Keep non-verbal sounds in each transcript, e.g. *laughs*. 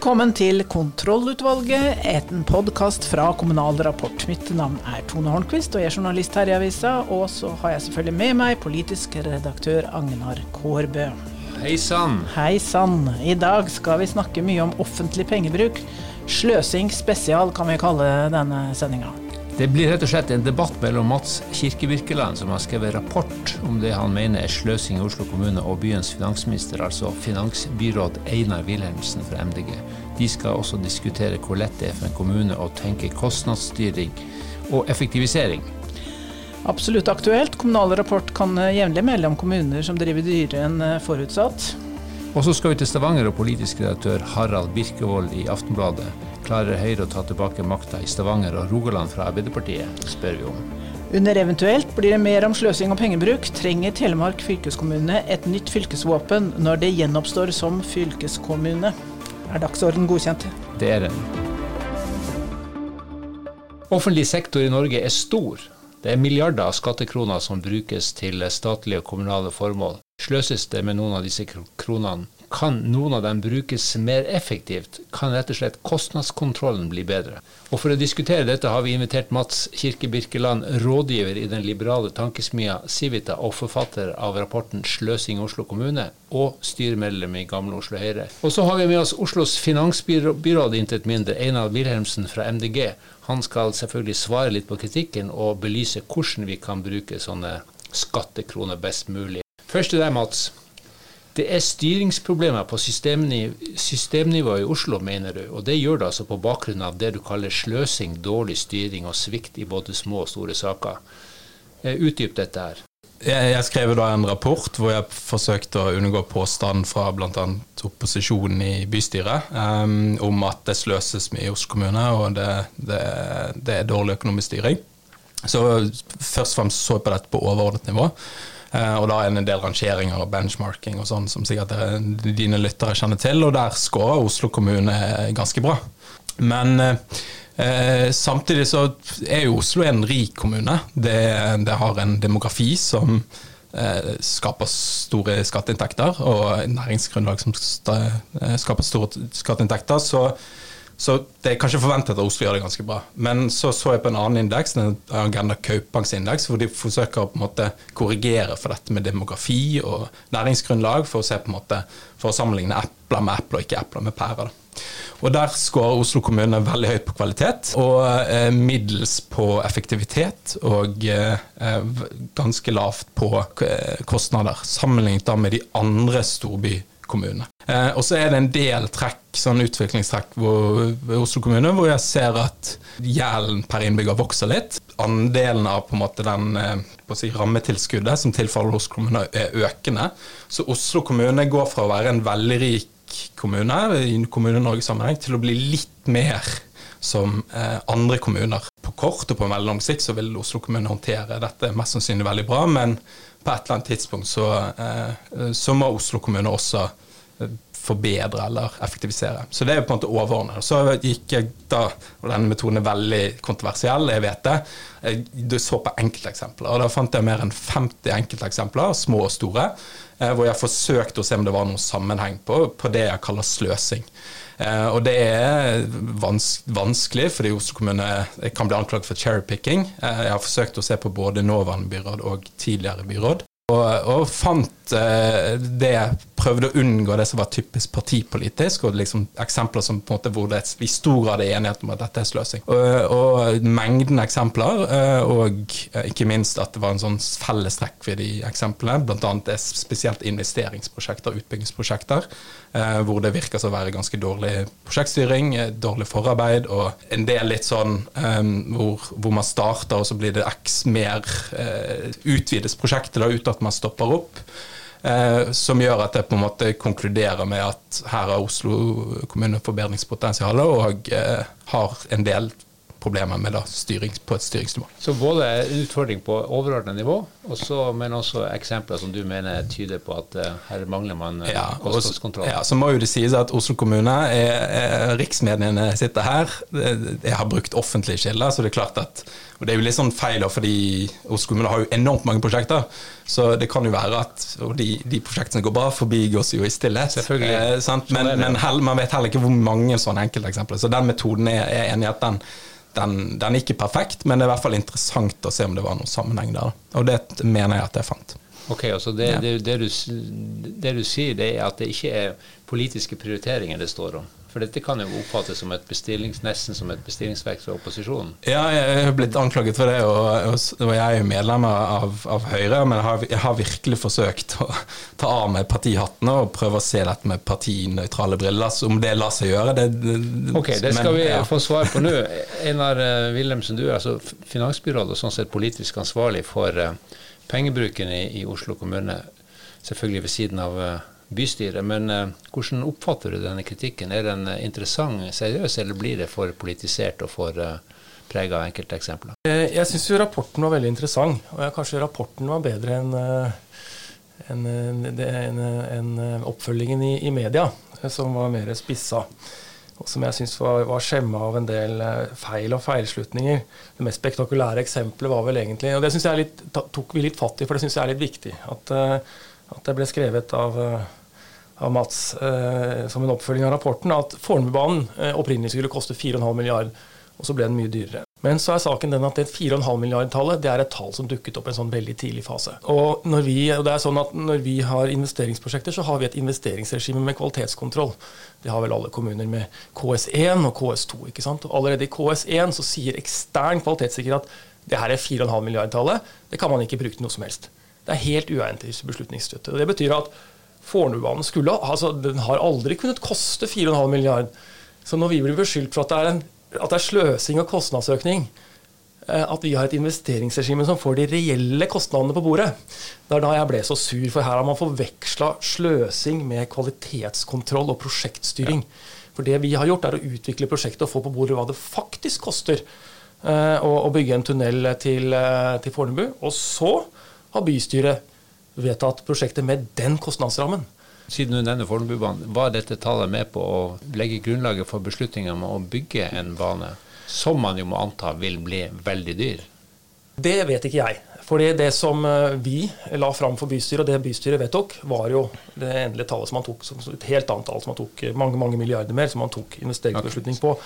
Velkommen til Kontrollutvalget, en podkast fra Kommunal Rapport. Mitt navn er Tone Hornquist, og jeg er journalist her i avisa. Og så har jeg selvfølgelig med meg politisk redaktør Agnar Kårbø. Hei sann. Hei sann. I dag skal vi snakke mye om offentlig pengebruk. Sløsing spesial kan vi kalle denne sendinga. Det blir rett og slett en debatt mellom Mats Kirkevirkeland, som har skrevet rapport om det han mener er sløsing i Oslo kommune, og byens finansminister, altså finansbyråd Einar Wilhelmsen fra MDG. De skal også diskutere hvor lett det er for en kommune å tenke kostnadsstyring og effektivisering. Absolutt aktuelt. Kommunal Rapport kan jevnlig melde om kommuner som driver dyrere enn forutsatt. Og så skal vi til Stavanger og politisk redaktør Harald Birkevold i Aftenbladet Klarer Høyre å ta tilbake makta i Stavanger og Rogaland fra Arbeiderpartiet, spør vi om. Under eventuelt blir det mer om sløsing og pengebruk, trenger Telemark fylkeskommune et nytt fylkesvåpen når det gjenoppstår som fylkeskommune. Er dagsorden godkjent? Det er den. Offentlig sektor i Norge er stor. Det er milliarder av skattekroner som brukes til statlige og kommunale formål. Sløses det med noen av disse kronene, kan noen av dem brukes mer effektivt? Kan rett og slett kostnadskontrollen bli bedre? Og For å diskutere dette har vi invitert Mats Kirke Birkeland, rådgiver i den liberale tankesmia Civita og forfatter av rapporten 'Sløsing Oslo kommune', og styremedlem i Gamle Oslo Høyre. Og så har vi med oss Oslos finansbyråd intet mindre, Einar Wilhelmsen fra MDG. Han skal selvfølgelig svare litt på kritikken og belyse hvordan vi kan bruke sånne skattekroner best mulig. Først til deg, Mats. Det er styringsproblemer på systemnivå i Oslo, mener du. Og det gjør det altså på bakgrunn av det du kaller sløsing, dårlig styring og svikt i både små og store saker. Eh, utdyp dette her. Jeg skrev da en rapport hvor jeg forsøkte å unngå påstand fra bl.a. opposisjonen i bystyret um, om at det sløses mye i Oslo kommune, og det, det, det er dårlig økonomisk styring. Så først og fremst så jeg på dette på overordnet nivå. Eh, og da er det en del rangeringer og benchmarking og sånn som sikkert dine lyttere kjenner til, og der scorer Oslo kommune ganske bra. Men eh, samtidig så er jo Oslo en rik kommune. Det, det har en demografi som eh, skaper store skatteinntekter, og næringsgrunnlag som eh, skaper store skatteinntekter. så så det er kanskje forventet at Oslo gjør det ganske bra. Men så så jeg på en annen indeks, Agenda Kaupangs indeks, hvor de forsøker å på en måte korrigere for dette med demografi og næringsgrunnlag, for å se på en måte, for å sammenligne epler med epler og ikke epler med pærer. Og Der skårer Oslo kommune veldig høyt på kvalitet, og eh, middels på effektivitet, og eh, ganske lavt på eh, kostnader, sammenlignet med de andre storbyene kommune. Eh, og så er det en del trekk, sånn utviklingstrekk hvor, ved Oslo kommune hvor jeg ser at gjelden per innbygger vokser litt. Andelen av på en måte den eh, si, rammetilskuddet som tilfaller Oslo kommune, er økende. Så Oslo kommune går fra å være en veldig rik kommune i Kommune-Norge-sammenheng til å bli litt mer som eh, andre kommuner. På kort og på mellomlang sikt så vil Oslo kommune håndtere dette mest sannsynlig veldig bra, men på et eller annet tidspunkt så, eh, så må Oslo kommune også eh, forbedre eller effektivisere. Så det er på en måte overordnet. Så gikk jeg da, og denne metoden er veldig kontroversiell, jeg vet det. Jeg så på enkelteksempler, og da fant jeg mer enn 50 enkelteksempler, små og store, eh, hvor jeg forsøkte å se om det var noen sammenheng på, på det jeg kaller sløsing. Eh, og det er vans vanskelig, fordi Oslo kommune kan bli anklaget for cherrypicking. Eh, jeg har forsøkt å se på både nåværende byråd og tidligere byråd. Og, og fant eh, det prøvde å unngå det som var typisk partipolitisk, og liksom eksempler som på en måte hvor det i stor grad er enighet om at dette er sløsing. Og, og mengden eksempler, eh, og ikke minst at det var en sånn fellestrekk ved de eksemplene, bl.a. er spesielt investeringsprosjekter, utbyggingsprosjekter, eh, hvor det virker som å være ganske dårlig prosjektstyring, dårlig forarbeid, og en del litt sånn hvor, hvor man starter, og så blir det x mer utvides prosjektet da, uten at man stopper opp. Eh, som gjør at jeg på en måte konkluderer med at her har Oslo kommune forbedringspotensial, og eh, har en del problemer med da, styring, på et styringsnivå. Så både utfordring på overordnet nivå, også, men også eksempler som du mener tyder på at uh, her mangler man uh, ja, kostnadskontroll? Ja, så må jo det sies at Oslo kommune, er, er, riksmediene sitter her. Jeg har brukt offentlige kilder, så det er klart at og Det er jo litt sånn feil, fordi Oslo kommune har jo enormt mange prosjekter. Så det kan jo være at de, de prosjektene går bra, forbigås jo i stillhet. Eh, sånn men, men hell, man vet heller ikke hvor mange sånne enkelteksempler. Så den metoden er jeg enig i at den, den, den, er ikke perfekt, men det er i hvert fall interessant å se om det var noen sammenheng der. Og det mener jeg at jeg fant. Ok, altså det, det, det, du, det, du, sier, det er at det ikke er politiske prioriteringer det står om? For dette kan jo oppfattes som et bestillings, nesten som et bestillingsverk fra opposisjonen. Ja, jeg har blitt anklaget for det, og, og jeg er jo medlem av, av Høyre. Men jeg har, jeg har, virkelig forsøkt å ta av meg partihattene og prøve å se dette med partinøytrale briller. Så om det lar seg gjøre, det, det Ok, det skal men, vi ja. få svar på nå. Einar uh, Wilhelmsen, du er altså finansbyråd og sånn sett politisk ansvarlig for uh, pengebruken i, i, Oslo kommune. Selvfølgelig ved siden av uh, bystyret. Men uh, hvordan oppfatter du denne kritikken? Er den eh, interessant, seriøs, eller blir det for politisert og for uh, eh, prega av enkelteksempler? Jeg syns jo rapporten var veldig interessant, og jeg, kanskje rapporten var bedre enn en, en, en, oppfølgingen i, i, media, som var mer spissa. Og som jeg syns var, var skjemma av en del feil og feilslutninger. Det mest spektakulære eksempelet var vel egentlig Og det synes jeg litt, tok vi litt fatt i, for det syns jeg er litt viktig. At, at det ble skrevet av av Mats eh, som en oppfølging av rapporten at Fornebubanen eh, opprinnelig skulle koste 4,5 milliard, og så ble den mye dyrere. Men så er saken den at det 4,5 milliard-tallet det er et tall som dukket opp i en sånn veldig tidlig fase. Og, når vi, det er sånn at når vi har investeringsprosjekter, så har vi et investeringsregime med kvalitetskontroll. Det har vel alle kommuner med KS1 og KS2. ikke sant? Og allerede i KS1 så sier ekstern kvalitetssikrer at det her er 4,5 milliard-tallet. Det kan man ikke bruke til noe som helst. Det er helt uegnet beslutningsstøtte. Og Det betyr at Fornebubanen skulle altså, den har aldri kunnet koste 4,5 milliard. Så når vi blir beskyldt for at det er, en, at det er sløsing og kostnadsøkning, eh, at vi har et investeringsregime som får de reelle kostnadene på bordet. Det er da jeg ble så sur, for her har man forveksla sløsing med kvalitetskontroll og prosjektstyring. Ja. For det vi har gjort, er å utvikle prosjektet og få på bordet hva det faktisk koster uh, å, å, bygge en tunnel til, uh, til Fornebu. Og så har bystyret vedtatt prosjektet med den kostnadsrammen. Siden du nevner Fornebubanen, var dette tallet med på å legge grunnlaget for beslutningen om å bygge en bane, som man jo må anta vil bli veldig dyr? Det vet ikke jeg. Fordi det som eh, vi la fram for bystyret, og det bystyret vedtok, var jo det endelige tallet som man tok, et helt annet tall som man tok mange mange milliarder mer, som man tok investeringsbeslutning på.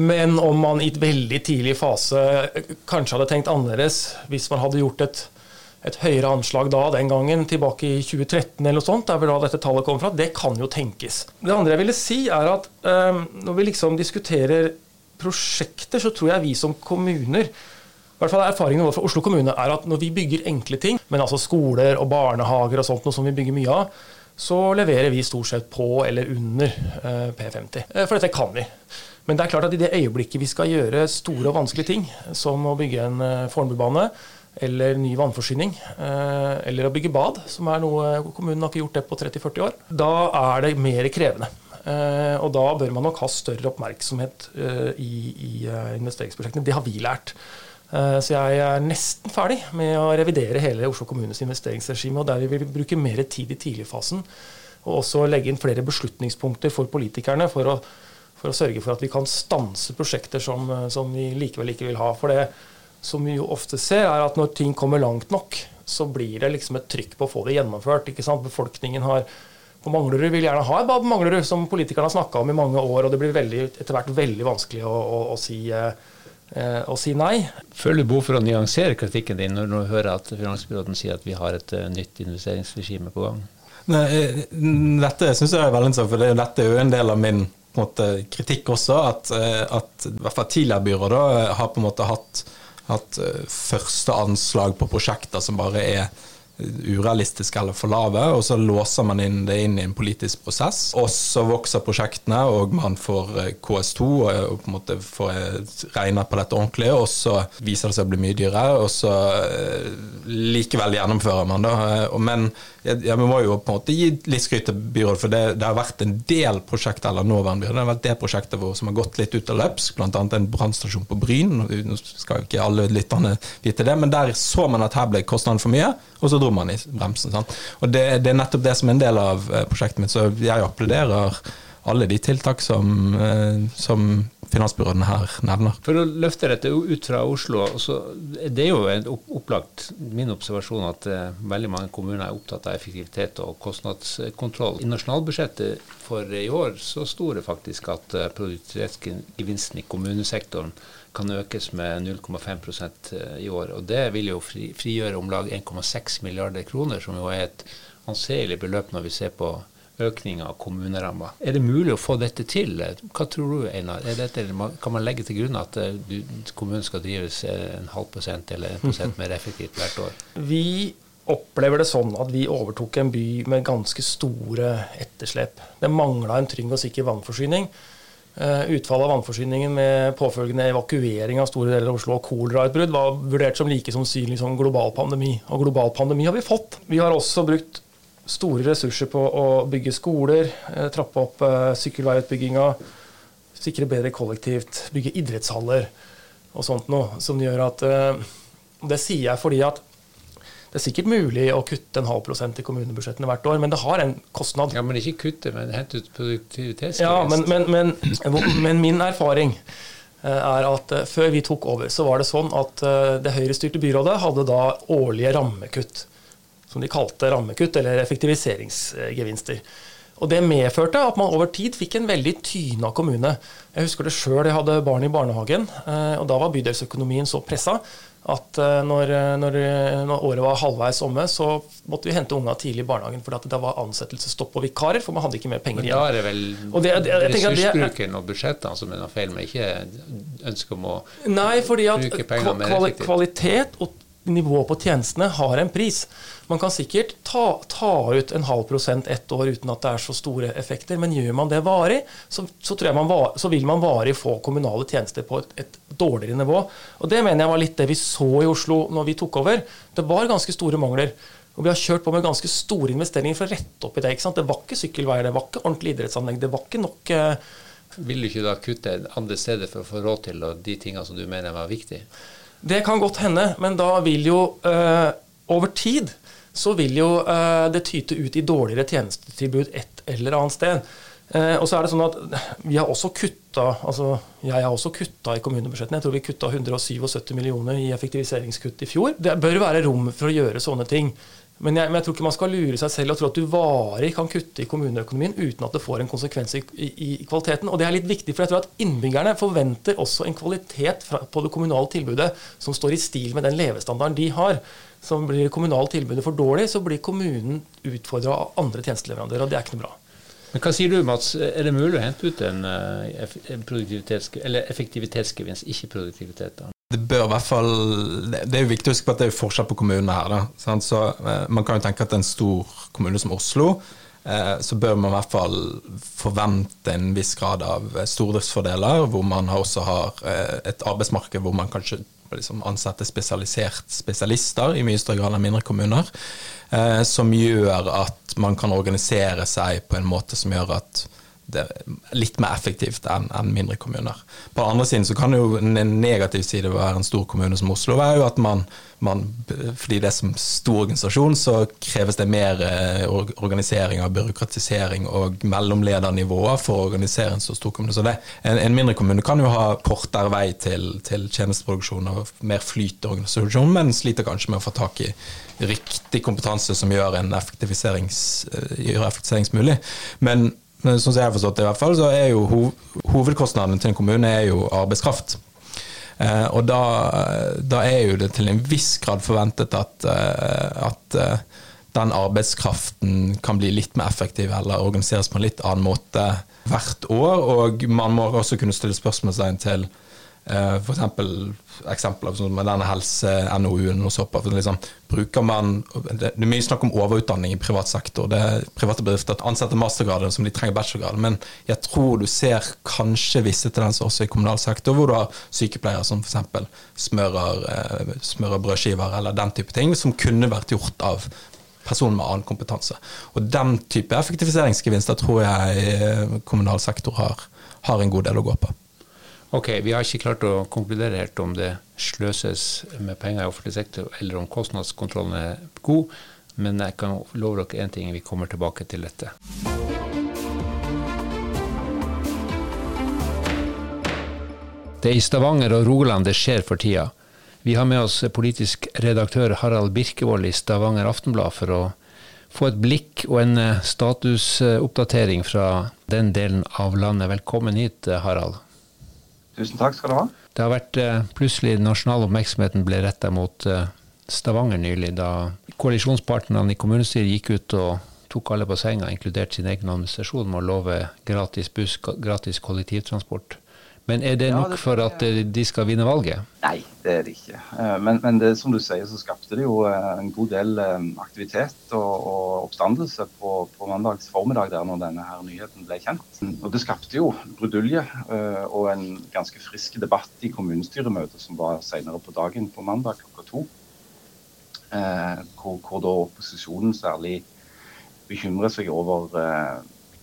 Men om man i et veldig tidlig fase eh, kanskje hadde tenkt annerledes, hvis man hadde gjort et et høyere anslag da den gangen, tilbake i 2013 eller noe sånt, der da dette tallet kom fra, det kan jo tenkes. Det andre jeg ville si, er at um, når vi liksom diskuterer prosjekter, så tror jeg vi som kommuner i hvert fall Erfaringen vår fra Oslo kommune er at når vi bygger enkle ting, men altså skoler og barnehager og sånt, noe som vi bygger mye av, så leverer vi stort sett på eller under uh, P50. Uh, for dette kan vi. Men det er klart at i det øyeblikket vi skal gjøre store og vanskelige ting, som å bygge en uh, Fornebubane, eller ny vannforsyning, eh, eller å bygge bad, som er noe kommunen har ikke gjort det på 30-40 år, da er det mer krevende. Eh, og da bør man nok ha større oppmerksomhet eh, i, i investeringsprosjektene. Det har vi lært. Så jeg er nesten ferdig med å revidere hele Oslo kommunes investeringsregime, og der vi vil bruke mer tid i tidligfasen. Og også legge inn flere beslutningspunkter for politikerne for å, for å sørge for at vi kan stanse prosjekter som, som vi likevel ikke vil ha. For det, som vi jo ofte ser, er at når ting kommer langt nok, så blir det liksom et trykk på å få det gjennomført. ikke sant? Befolkningen har på Manglerud vil gjerne ha et bad Manglerud, som politikerne har snakka om i mange år. Og det blir veldig, etter hvert veldig vanskelig å, å, å, si, eh, å, si, nei. Føler du behov for å nyansere kritikken din når du hører at finansbyråden sier at vi har et uh, nytt investeringsregime på gang? Nei, eh, dette syns jeg er veldig interessant, for det, dette er jo en del av min måte, kritikk også. At, eh, at i hvert fall tidligere byråd har på en måte hatt hatt eh, første anslag på prosjekter som bare er urealistiske eller for lave, og så låser man inn det inn i en politisk prosess. Og så vokser prosjektene, og man får eh, KS2 og på en måte får regna på dette ordentlig, og så viser det seg å bli mye dyrere, og så likevel gjennomfører man, det. Men ja, vi må jo på en måte gi litt skryt til byrådet, for det, det, har vært en del prosjekter eller nåværende byråd, det har vært det prosjektet vår som har gått litt ut av løps, bl.a. en brannstasjon på Bryn. Nå skal ikke alle lytterne vite det, men der så man at her ble kostnaden for mye, og så dro man i bremsen. Sant? Og det, det, er nettopp det som er en del av eh, prosjektet mitt, så jeg applauderer alle de tiltak som, eh, som finansbyråene her nevner. For å løfte dette ut fra Oslo, det er jo en opplagt min observasjon at uh, veldig mange kommuner er opptatt av effektivitet og kostnadskontroll. I nasjonalbudsjettet for i år så sto det faktisk at uh, produktivitetsgevinsten i kommunesektoren kan økes med 0,5% i år. og Det vil jo frigjøre om lag 1,6 milliarder kroner, som jo er et anselig beløp når vi ser på økning av kommuneramma. Er det mulig å få dette til? Hva tror du, Einar? Dette, kan man legge til grunn at eh, kommunen skal drives eh, en halv prosent eller en prosent mer effektivt hvert år? *laughs* Vi opplever det sånn at vi overtok en by med ganske store etterslep. Det mangla en trygg og sikker vannforsyning. Uh, utfallet av vannforsyningen med påfølgende evakuering av store deler av Oslo og kolerautbrudd var vurdert som like sannsynlig som global pandemi. Og global pandemi har vi fått. Vi har også brukt store ressurser på å bygge skoler, eh, trappe opp eh, sykkelveiutbygginga, sikre bedre kollektivt, bygge idrettshaller og sånt noe. Som gjør at eh, Det sier jeg fordi at det er sikkert mulig å kutte en halv prosent i kommunebudsjettene hvert år, men det har en kostnad. Ja, Men ikke kutte, men hente ut produktivitetsgevinst. Ja, men, men, men, men, min erfaring er at før vi tok over, så var det sånn at det høyrestyrte byrådet hadde da årlige rammekutt som de kalte rammekutt, eller effektiviseringsgevinster. Og Det medførte at man over tid fikk en veldig tyna kommune. Jeg husker det sjøl, jeg hadde barn i barnehagen, eh, og da var bydelsøkonomien så pressa at eh, når, når, når, året var halvveis omme, så måtte vi hente unga tidlig i barnehagen. For det var ansettelsesstopp og vikarer, for man hadde ikke mer penger igjen. Men da er det vel det, det, ressursbruken og budsjettene som er noe feil, men ikke ønsket om å nei, fordi at bruke pengene mer effektivt? Kvalitet og nivået på tjenestene har en pris. Man kan sikkert ta, ta, ut en halv prosent ett år uten at det er så store effekter, men gjør man det varig, så, så, var, så vil man varig få kommunale tjenester på et, et, dårligere nivå. Og Det mener jeg var litt det vi så i Oslo når vi tok over. Det var ganske store mangler. Og vi har kjørt på med ganske store investeringer for å rette opp i det. Det var ikke sykkelveier, det var ikke ordentlig idrettsanlegg, det var ikke nok eh, Vil du ikke da kutte andre steder for å få råd til de tingene som du mener var viktige? Det kan godt hende, men da vil jo uh, over tid så vil jo uh, det tyte ut i dårligere tjenestetilbud et eller annet sted. Eh, og så er det sånn at Vi har også kutta altså jeg har også kutta i kommunebudsjettene. Jeg tror vi kutta 177 millioner i effektiviseringskutt i fjor. Det bør være rom for å gjøre sånne ting. Men jeg, men jeg, tror ikke man skal lure seg selv og tro at du varig kan kutte i kommuneøkonomien uten at det får en konsekvens i, i, i, kvaliteten. Og det er litt viktig, for jeg tror at innbyggerne forventer også en kvalitet fra, på det kommunale tilbudet som står i stil med den levestandarden de har. Så blir det kommunale tilbudet for dårlig, så blir kommunen utfordra av andre tjenesteleverandører, og det er ikke noe bra. Men Hva sier du, Mats? Er det mulig å hente ut en, eh, en effektivitetsgevinst, ikke produktivitet? da? Det bør i hvert fall Det er jo viktig å huske på at det er forskjell på kommunene her. Da. Så eh, Man kan jo tenke at en stor kommune som Oslo, eh, så bør man i hvert fall forvente en viss grad av stordriftsfordeler, hvor man også har eh, et arbeidsmarked hvor man kanskje liksom ansetter spesialister i mye større grad enn mindre kommuner. Som gjør at man kan organisere seg på en måte som gjør at litt mer effektivt enn en mindre kommuner. På den andre siden så kan jo en negativ side være en stor kommune som Oslo være jo at man, man, fordi det er som stor organisasjon, så kreves det mer eh, organisering av byråkratisering og mellomledernivåer for å organisere en så stor kommune. Så det, en, en, mindre kommune kan jo ha kortere vei til, til tjenesteproduksjon og mer flyt i organisasjonen, men sliter kanskje med å få tak i riktig kompetanse som gjør en effektiviserings, eh, gjør effektivisering mulig. Men men sånn som jeg har forstått det, i hvert fall, så er jo hovedkostnaden til en kommune er jo arbeidskraft. Eh, og da, da, er jo det til en viss grad forventet at, eh, at eh, den arbeidskraften kan bli litt mer effektiv eller organiseres på en litt annen måte hvert år. Og man må også kunne stille spørsmålstegn til for eksempel, eksempler som med denne helse-NOU-en og såpass. Liksom, bruker man, det, er mye snakk om overutdanning i privat sektor. Det er private bedrifter ansetter mastergrader som de trenger bachelorgrad. Men jeg tror du ser kanskje visse tendenser også i kommunal sektor, hvor du har sykepleiere som f.eks. Smører, eh, smører brødskiver eller den type ting, som kunne vært gjort av personer med annen kompetanse. Og den type effektiviseringsgevinster tror jeg eh, kommunal sektor har, har en god del å gå på. Ok, Vi har ikke klart å konkludere helt om det sløses med penger i offentlig sektor, eller om kostnadskontrollen er god, men jeg kan love dere én ting, vi kommer tilbake til dette. Det er i Stavanger og Rogaland det skjer for tida. Vi har med oss politisk redaktør Harald Birkevold i Stavanger Aftenblad for å få et blikk og en statusoppdatering fra den delen av landet. Velkommen hit, Harald. Tusen takk skal du ha. Det har vært eh, plutselig nasjonale oppmerksomheten ble retta mot eh, Stavanger nylig, da koalisjonspartnerne i kommunestyret gikk ut og tok alle på senga, inkludert sin egen administrasjon, med å love gratis buss, gratis kollektivtransport. Men er det nok for at de skal vinne valget? Nei, det er det ikke. Eh, men, men det, som du sier, så skapte det jo eh, en god del eh, aktivitet og, og oppstandelse på, på, mandags formiddag der når denne her nyheten ble kjent. Og det skapte jo brudulje og en ganske frisk debatt i kommunestyremøtet som var senere på dagen på mandag klokka to. Hvor, hvor da opposisjonen særlig bekymrer seg over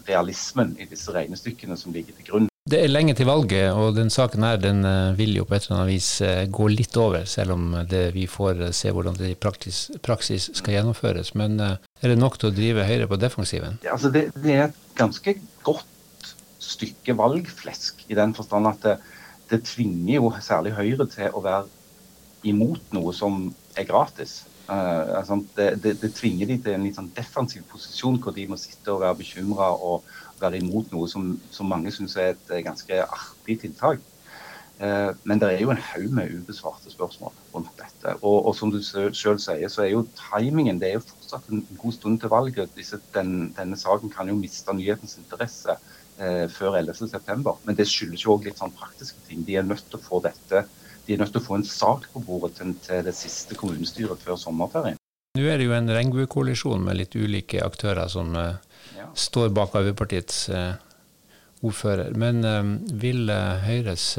realismen i disse regnestykkene som ligger til grunn. Det er lenge til valget, og den saken her den eh, vil jo på et eller annet vis eh, gå litt over, selv om det, vi får eh, se hvordan det i praksis, praksis skal gjennomføres. Men er det nok til å drive Høyre på defensiven? Ja, altså det, det, er et ganske godt stykke valgflesk, i den forstand at det, det tvinger jo særlig Høyre til å være imot noe som er gratis. Uh, altså det, tvinger de til en litt sånn defensiv posisjon, hvor de må sitte og være bekymra og, være imot noe som, som mange syns er et eh, ganske artig tiltak. Eh, men det er jo en haug med ubesvarte spørsmål rundt dette. Og, og som du selv sier, så er jo timingen det er jo fortsatt en god stund til valget. Disse, den, denne saken kan jo miste nyhetens interesse eh, før 11.9. Men det skyldes jo òg litt sånn praktiske ting. De er nødt til å få dette de er nødt til å få en sak på bordet til, det siste kommunestyret før sommerferien. Nå er det jo en regnbuekoalisjon med litt ulike aktører som eh, står bak Arbeiderpartiets eh, ordfører. Men eh, vil eh, Høyres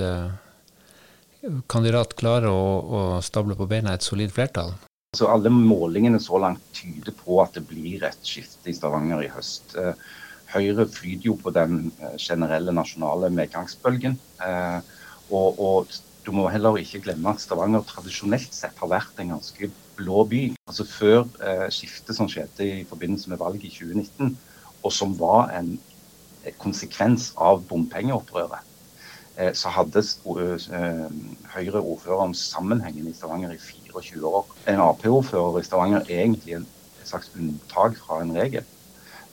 kandidat klare å, å, stable på beina et solid flertall? Så alle målingene så langt tyder på at det blir et skifte i Stavanger i høst. Høyre flyter jo på den generelle nasjonale medgangsbølgen. Og, og, du må heller ikke glemme at Stavanger tradisjonelt sett har vært en ganske blå by. Altså Før skiftet som skjedde i forbindelse med valget i 2019, og som var en konsekvens av bompengeopprøret, eh, så hadde eh, Høyre ordføreren sammenhengen i Stavanger i 24 år. En Ap-ordfører i Stavanger er egentlig en slags unntak fra en regel.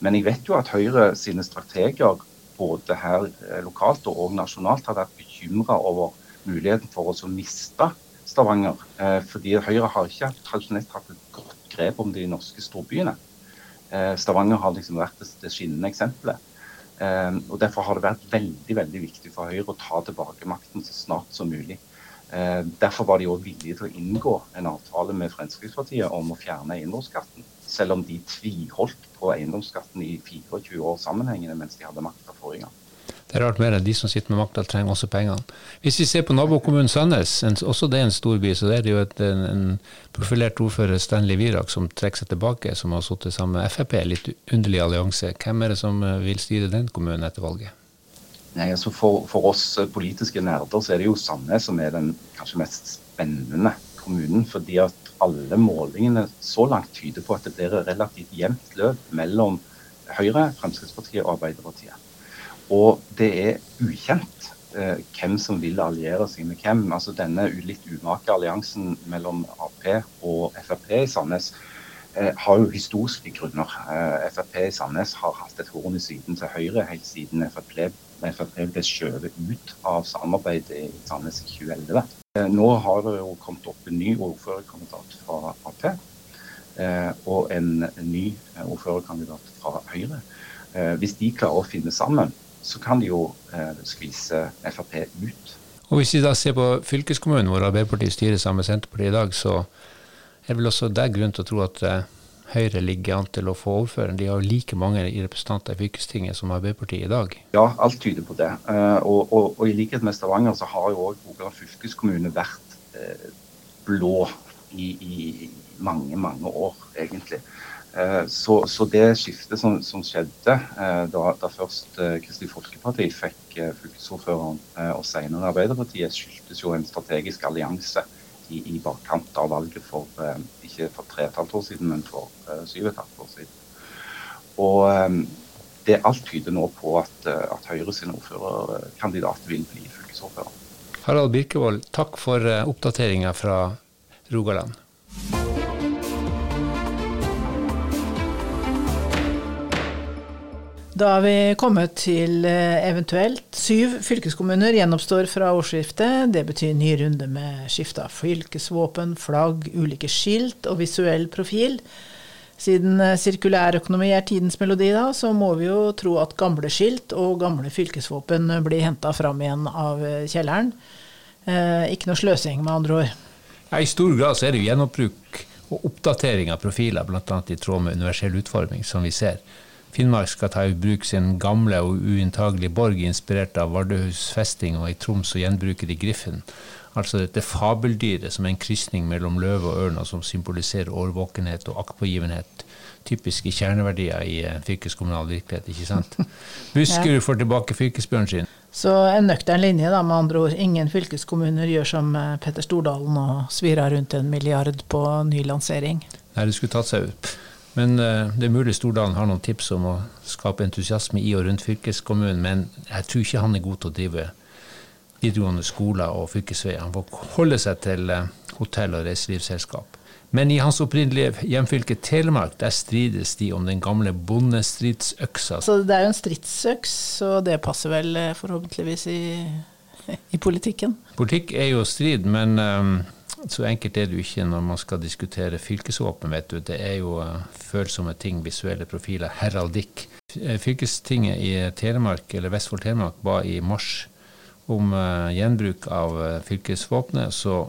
Men jeg vet jo at Høyre sine strateger både her eh, lokalt og nasjonalt har vært bekymra over muligheten for å miste Stavanger. Fordi Høyre har ikke tradisjonelt hatt et godt grep om de norske storbyene. Eh, Stavanger har liksom vært det skinnende eksempelet. Eh, og Derfor har det vært veldig veldig viktig for Høyre å ta tilbake makten så snart som mulig. Eh, derfor var de òg villige til å inngå en avtale med Fremskrittspartiet om å fjerne eiendomsskatten. Selv om de tviholdt på eiendomsskatten i 24 år sammenhengende mens de hadde makta forrige gang. Det er rart mer enn de som sitter med makta, trenger også pengene. Hvis vi ser på nabokommunen Sandnes, også det er en storby, så det er det jo et, en, en, profilert ordfører, Stanley Virak, som trekker seg tilbake, som har sittet sammen med Frp. Litt underlig allianse. Hvem er det som eh, vil styre den kommunen etter valget? Nei, altså for, for, oss politiske nerder så er det jo Sandnes som er den kanskje mest spennende kommunen. fordi at alle målingene så langt tyder på at det blir relativt jevnt løp mellom Høyre, Fremskrittspartiet og Arbeiderpartiet. Og det er ukjent eh, hvem som vil alliere seg med hvem. Altså Denne litt umake alliansen mellom Ap og Frp i Sandnes eh, har jo historiske grunner. Eh, Frp i Sandnes har hatt et horn i siden til Høyre helt siden Frp, Frp ble skjøvet ut av samarbeidet i Sandnes i 2011. Eh, nå har det jo kommet opp en ny ordførerkandidat fra Ap. Eh, og en, ny ordførerkandidat fra Høyre. Eh, hvis de klarer å finne sammen, så kan de jo eh, skvise Frp ut. Og Hvis vi da ser på fylkeskommunen, hvor Arbeiderpartiet styrer sammen med Senterpartiet i dag, så er det vel også der grunn til å tro at eh, Høyre ligger an til å få ordføreren. De har jo like mange representanter i fylkestinget som Arbeiderpartiet i dag. Ja, alt tyder på det. Uh, og, og, og, i likhet med Stavanger så har jo òg Rogaland fylkeskommune vært blå i, i, mange, mange år, egentlig. Uh, så, så, det skiftet som, som skjedde da, da, først Kristelig Folkeparti fikk fylkesordføreren og senere Arbeiderpartiet, skyldtes jo en strategisk allianse i, i bakkant av valget for eh, ikke for tre og et halvt år siden, men for eh, syv og et halvt år siden. Og eh, det alt tyder nå på at, at Høyre sin ordførerkandidat vil bli fylkesordfører. Harald Birkevold, takk for oppdateringa fra Rogaland. Da har vi kommet til eh, eventuelt syv fylkeskommuner gjenoppstår fra årsskiftet. Det betyr ny runde med skifte av fylkesvåpen, flagg, ulike skilt og visuell profil. Siden eh, sirkulærøkonomi er tidens melodi, da, så må vi jo tro at gamle skilt og gamle fylkesvåpen blir henta fram igjen av eh, kjelleren. Eh, ikke noe sløsing, med andre ord. Ja, I stor grad så er det jo gjennombruk og oppdatering av profiler, bl.a. i tråd med universell utforming, som vi ser. Finnmark skal ta i bruk sin gamle og uinntagelige borg, inspirert av Vardøhus festing, og i Troms og gjenbruke de Griffen. Altså dette fabeldyret som er en krysning mellom løve og ørn, og som symboliserer årvåkenhet og aktpågivenhet. Typiske kjerneverdier i eh, fylkeskommunal virkelighet, ikke sant. *laughs* Buskerud får tilbake fylkesbjørnen sin. Så en nøktern linje, da, med andre ord. Ingen fylkeskommuner gjør som eh, Petter Stordalen og svirrer rundt en milliard på ny lansering. Nei, det skulle tatt seg ut. Men uh, det er mulig Stordalen har noen tips om å skape entusiasme i og rundt fylkeskommunen, men jeg tror ikke han er god til å drive videregående skoler og fylkesveier. Han får holde seg til uh, hotell- og reiselivsselskap. Men i hans opprinnelige hjemfylke Telemark, der strides de om den gamle bondestridsøksa. Så det er jo en stridsøks, så det passer vel eh, forhåpentligvis i, *laughs* i politikken? Politikk er jo strid, men um, så enkelt er det jo ikke når man skal diskutere fylkesvåpen, vet du. Det er jo uh, følsomme ting, visuelle profiler, heraldikk. Eh, fylkestinget i Telemark, eller Vestfold Telemark ba i mars om uh, gjenbruk av fylkesvåpenet. Så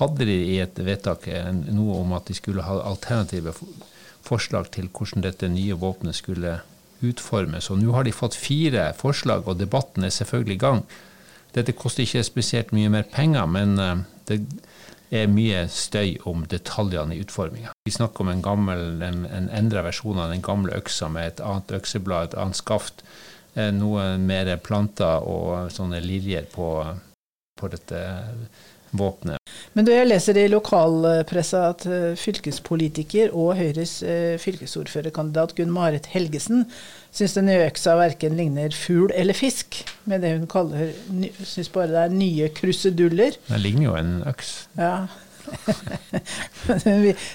hadde de i et vedtak noe om at de skulle ha alternative forslag til hvordan dette nye våpenet skulle utformes. Og nå har de fått fire forslag, og debatten er selvfølgelig i gang. Dette koster ikke spesielt mye mer penger, men det er mye støy om detaljene i utforminga. Vi snakker om en gammel, en, en endra versjon av den gamle øksa med et annet økseblad, et annet skaft, eh, noe mer planter og sånne liljer på, på dette våpenet. Men du, jeg leser i lokalpressa at eh, fylkespolitiker og Høyres eh, fylkesordførerkandidat Gunn Marit Helgesen syns den nye øksa verken ligner fugl eller fisk, med det hun kaller syns bare det er nye kruseduller. Den ligner jo en øks. Ja. *laughs*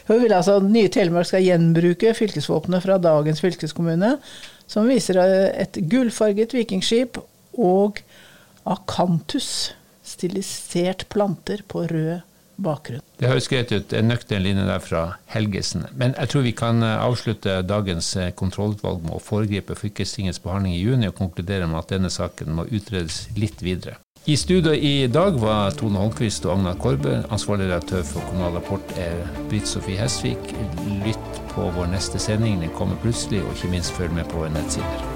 hun vil altså at nye Telemark skal gjenbruke fylkesvåpenet fra dagens fylkeskommune, som viser et gullfarget vikingskip og akantus stilisert planter på rød bakgrunn. Det høres greit ut. En nøktern linje der fra Helgesen. Men jeg tror vi kan eh, avslutte dagens eh, kontrollutvalg med å foregripe fylkestingets behandling i juni og konkludere med at denne saken må utredes litt videre. I studio i dag var Tone Holmquist og Agnar Korbe. Ansvarlig redaktør for Kommunal Rapport er Britt Sofie Hesvik. Lytt på vår neste sending. Den kommer plutselig, og ikke minst følg med på våre nettsider.